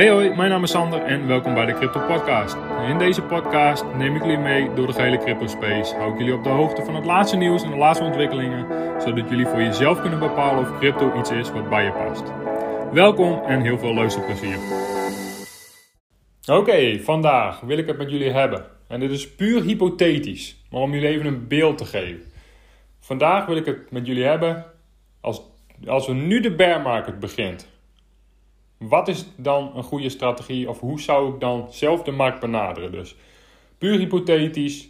Hey hoi, mijn naam is Sander en welkom bij de Crypto Podcast. In deze podcast neem ik jullie mee door de gehele crypto space. Hou ik jullie op de hoogte van het laatste nieuws en de laatste ontwikkelingen, zodat jullie voor jezelf kunnen bepalen of crypto iets is wat bij je past. Welkom en heel veel luisterplezier. Oké, vandaag wil ik het met jullie hebben. En dit is puur hypothetisch, maar om jullie even een beeld te geven. Vandaag wil ik het met jullie hebben als, als we nu de bear market begint. Wat is dan een goede strategie of hoe zou ik dan zelf de markt benaderen? Dus puur hypothetisch.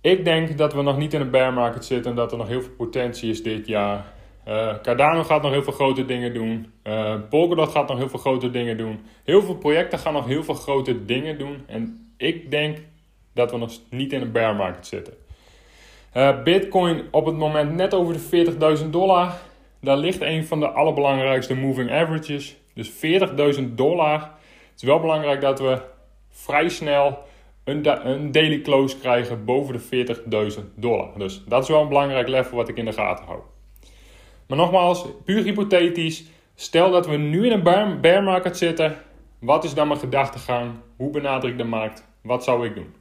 Ik denk dat we nog niet in een bear market zitten en dat er nog heel veel potentie is dit jaar. Uh, Cardano gaat nog heel veel grote dingen doen. Uh, Polkadot gaat nog heel veel grote dingen doen. Heel veel projecten gaan nog heel veel grote dingen doen. En ik denk dat we nog niet in een bear market zitten. Uh, Bitcoin op het moment net over de 40.000 dollar. Daar ligt een van de allerbelangrijkste moving averages. Dus 40.000 dollar. Het is wel belangrijk dat we vrij snel een, een daily close krijgen boven de 40.000 dollar. Dus dat is wel een belangrijk level wat ik in de gaten hou. Maar nogmaals, puur hypothetisch. Stel dat we nu in een bear market zitten. Wat is dan mijn gedachtegang? Hoe benader ik de markt? Wat zou ik doen?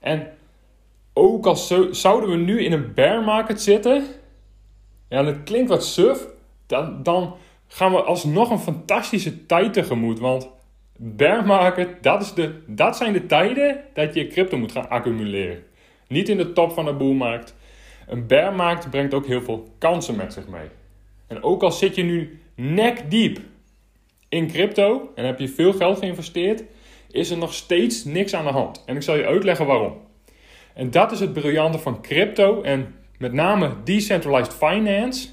En ook als zouden we nu in een bear market zitten. Ja, dat klinkt wat suf. Dan, dan gaan we alsnog een fantastische tijd tegemoet. Want bear market, dat, is de, dat zijn de tijden dat je crypto moet gaan accumuleren. Niet in de top van de boelmarkt. Een bear market brengt ook heel veel kansen met zich mee. En ook al zit je nu nek diep in crypto en heb je veel geld geïnvesteerd, is er nog steeds niks aan de hand. En ik zal je uitleggen waarom. En dat is het briljante van crypto en met name decentralized finance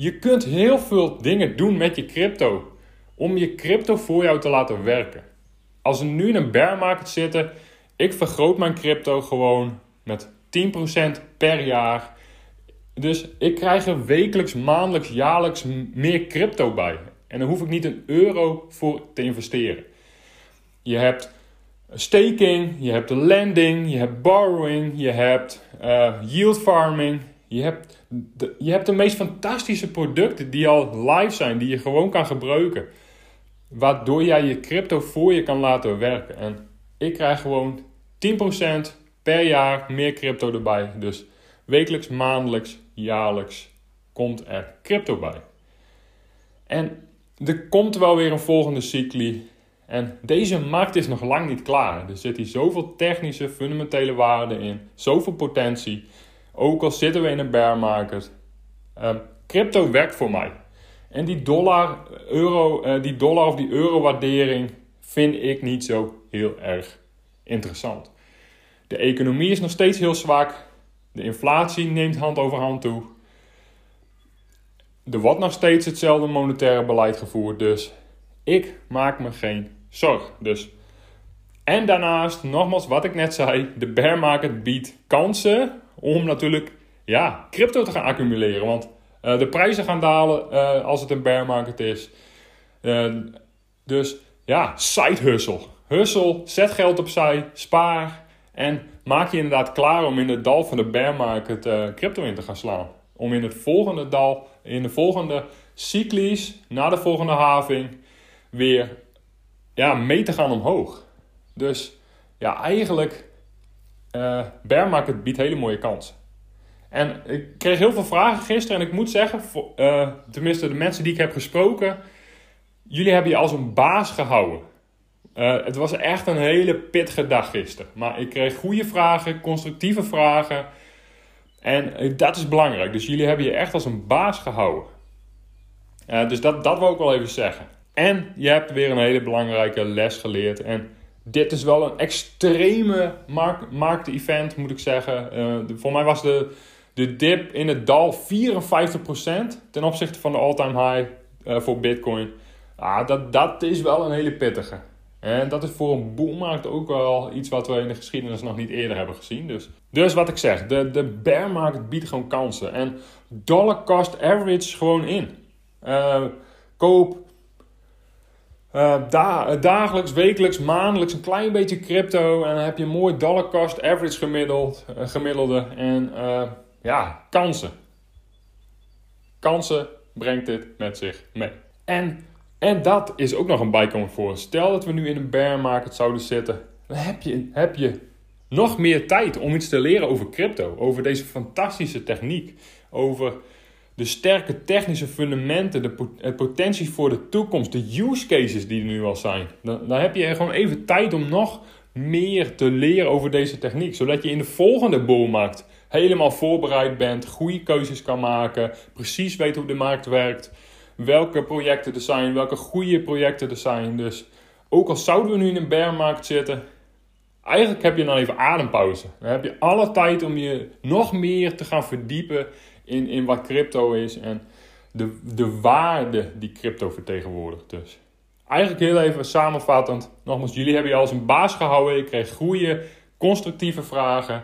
je kunt heel veel dingen doen met je crypto. Om je crypto voor jou te laten werken. Als we nu in een bear market zitten, ik vergroot mijn crypto gewoon met 10% per jaar. Dus ik krijg er wekelijks, maandelijks, jaarlijks meer crypto bij. En daar hoef ik niet een euro voor te investeren. Je hebt staking, je hebt lending, je hebt borrowing, je hebt uh, yield farming, je hebt, de, je hebt de meest fantastische producten die al live zijn, die je gewoon kan gebruiken. Waardoor jij je crypto voor je kan laten werken. En ik krijg gewoon 10% per jaar meer crypto erbij. Dus wekelijks, maandelijks, jaarlijks komt er crypto bij. En er komt wel weer een volgende cycli. En deze markt is nog lang niet klaar. Er zit hier zoveel technische, fundamentele waarden in, zoveel potentie. Ook al zitten we in een bear market. Uh, crypto werkt voor mij. En die dollar, euro, uh, die dollar of die euro waardering vind ik niet zo heel erg interessant. De economie is nog steeds heel zwak. De inflatie neemt hand over hand toe. Er wordt nog steeds hetzelfde monetaire beleid gevoerd. Dus ik maak me geen zorg. Dus. En daarnaast, nogmaals wat ik net zei, de bear market biedt kansen om natuurlijk ja, crypto te gaan accumuleren. Want uh, de prijzen gaan dalen uh, als het een bear market is. Dus ja, side hustle. Hustle, zet geld opzij, spaar en maak je inderdaad klaar om in het dal van de bear market crypto in te gaan slaan. Om in het volgende dal, in de volgende cyclies, na de volgende having, weer ja, mee te gaan omhoog. Dus ja, eigenlijk uh, bear market biedt hele mooie kansen. En ik kreeg heel veel vragen gisteren en ik moet zeggen, uh, tenminste de mensen die ik heb gesproken, jullie hebben je als een baas gehouden. Uh, het was echt een hele pittige dag gisteren. Maar ik kreeg goede vragen, constructieve vragen. En dat is belangrijk. Dus jullie hebben je echt als een baas gehouden. Dus dat, dat wil ik wel even zeggen. En je hebt weer een hele belangrijke les geleerd. En dit is wel een extreme markt, markt-event, moet ik zeggen. Uh, voor mij was de, de dip in het dal 54% ten opzichte van de all-time high uh, voor Bitcoin. Ah, dat, dat is wel een hele pittige. En dat is voor een boelmarkt ook wel iets wat we in de geschiedenis nog niet eerder hebben gezien. Dus, dus wat ik zeg, de, de bear market biedt gewoon kansen. En dollar cost average gewoon in. Uh, koop uh, da dagelijks, wekelijks, maandelijks een klein beetje crypto. En dan heb je een mooi dollar cost average gemiddeld, uh, gemiddelde. En uh, ja, kansen. Kansen brengt dit met zich mee. En En dat is ook nog een bijkomend voor. Stel dat we nu in een bear market zouden zitten, dan heb je, heb je nog meer tijd om iets te leren over crypto, over deze fantastische techniek, over de sterke technische fundamenten, de pot potentie voor de toekomst, de use cases die er nu al zijn. Dan, dan heb je gewoon even tijd om nog meer te leren over deze techniek, zodat je in de volgende bullmarkt helemaal voorbereid bent, goede keuzes kan maken, precies weet hoe de markt werkt, welke projecten er zijn, welke goede projecten er zijn. Dus ook al zouden we nu in een bearmarkt zitten, eigenlijk heb je dan even adempauze. Dan heb je alle tijd om je nog meer te gaan verdiepen in, in wat crypto is en de, de waarde die crypto vertegenwoordigt. Dus eigenlijk heel even samenvattend. Nogmaals, jullie hebben je als een baas gehouden. Ik kreeg goede, constructieve vragen.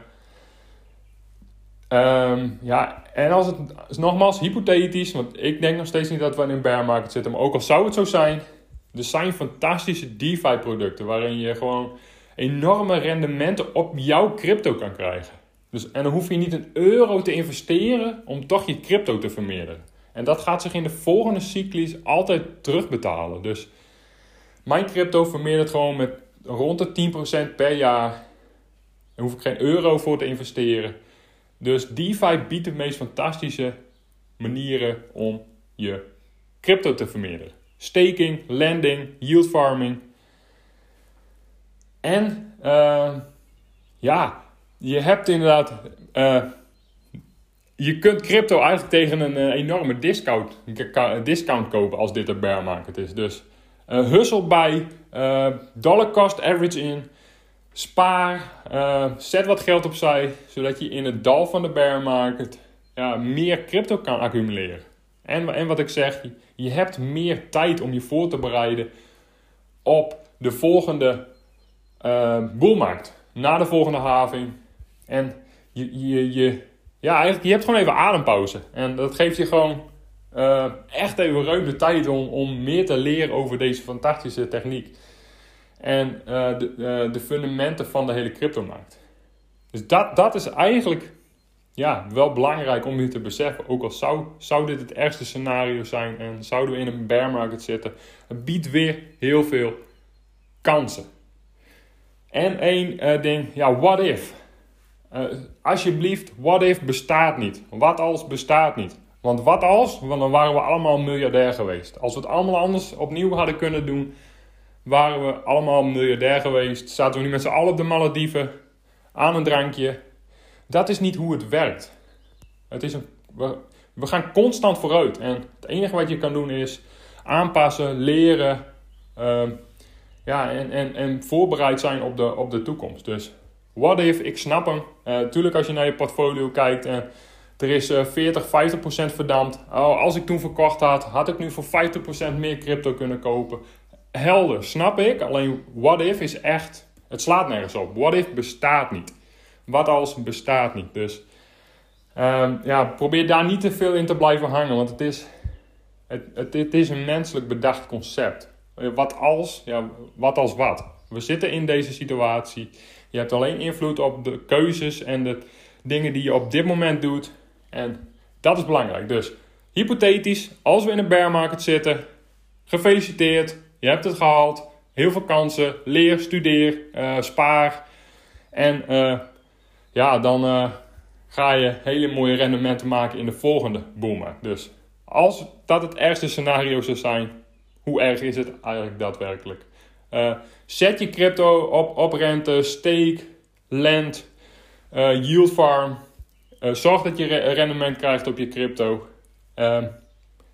Ehm, ja, en als het nogmaals hypothetisch, want ik denk nog steeds niet dat we in een bear market zitten, maar ook al zou het zo zijn, er zijn fantastische DeFi-producten waarin je gewoon enorme rendementen op jouw crypto kan krijgen. Dus, en dan hoef je niet een euro te investeren om toch je crypto te vermeerderen. En dat gaat zich in de volgende cyclus altijd terugbetalen. Dus mijn crypto vermeerdert gewoon met rond de 10% per jaar. Daar hoef ik geen euro voor te investeren. Dus DeFi biedt de meest fantastische manieren om je crypto te vermeerderen. Staking, lending, yield farming. En uh, ja, je hebt inderdaad. Uh, je kunt crypto eigenlijk tegen een uh, enorme discount, discount kopen als dit een bear market is. Dus uh, hustle bij, dollar cost average in. Spaar, zet wat geld opzij, zodat je in het dal van de bear market ja, meer crypto kan accumuleren. En, en wat ik zeg, je hebt meer tijd om je voor te bereiden op de volgende boelmarkt. Na de volgende having. En je, je, je, ja, eigenlijk, je hebt gewoon even adempauze. En dat geeft je gewoon uh, echt even ruim de tijd om, om meer te leren over deze fantastische techniek en uh, de, uh, de fundamenten van de hele cryptomarkt. Dus dat, dat is eigenlijk ja, wel belangrijk om je te beseffen. Ook al zou, zou dit het ergste scenario zijn en zouden we in een bear market zitten, het biedt weer heel veel kansen. En één ding, ja, what if? Alsjeblieft, what if bestaat niet. Wat als bestaat niet. Want wat als, want dan waren we allemaal miljardair geweest. Als we het allemaal anders opnieuw hadden kunnen doen, waren we allemaal miljardair geweest. Zaten we nu met z'n allen op de Malediven aan een drankje. Dat is niet hoe het werkt. Het is een, we, gaan constant vooruit. En het enige wat je kan doen is aanpassen, leren. Uh, ja, en, en, en voorbereid zijn op de, op de toekomst. Dus what if, ik snap hem. Uh, tuurlijk als je naar je portfolio kijkt en er is uh, 40, 50% verdampt. Oh, als ik toen verkocht had, had ik nu voor 50% meer crypto kunnen kopen helder, snap ik. Alleen what if is echt, het slaat nergens op. What if bestaat niet. Wat als bestaat niet. Dus um, ja, probeer daar niet te veel in te blijven hangen, want het is, het, het, het is een menselijk bedacht concept. Wat als, ja, wat als wat. We zitten in deze situatie. Je hebt alleen invloed op de keuzes en de dingen die je op dit moment doet. En dat is belangrijk. Dus hypothetisch, als we in een bear market zitten, gefeliciteerd. Je hebt het gehaald. Heel veel kansen. Leer, studeer, uh, spaar. En uh, ja, dan uh, ga je hele mooie rendementen maken in de volgende boommarkt. Dus als dat het ergste scenario zou zijn, hoe erg is het eigenlijk daadwerkelijk? Zet je crypto op, rente, stake, lend, yield farm. zorg dat je rendement krijgt op je crypto.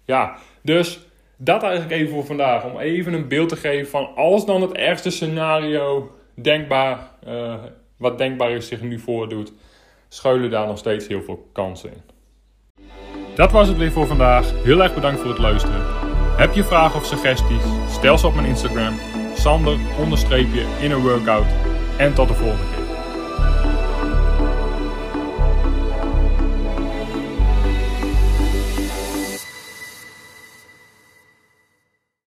ja, dus dat eigenlijk even voor vandaag. Om even een beeld te geven van als dan het ergste scenario denkbaar, wat denkbaar is, zich nu voordoet, schuilen daar nog steeds heel veel kansen in. Dat was het weer voor vandaag. Heel erg bedankt voor het luisteren. Heb je vragen of suggesties? Stel ze op mijn Instagram. Sander onderstreepje in een workout. En tot de volgende keer.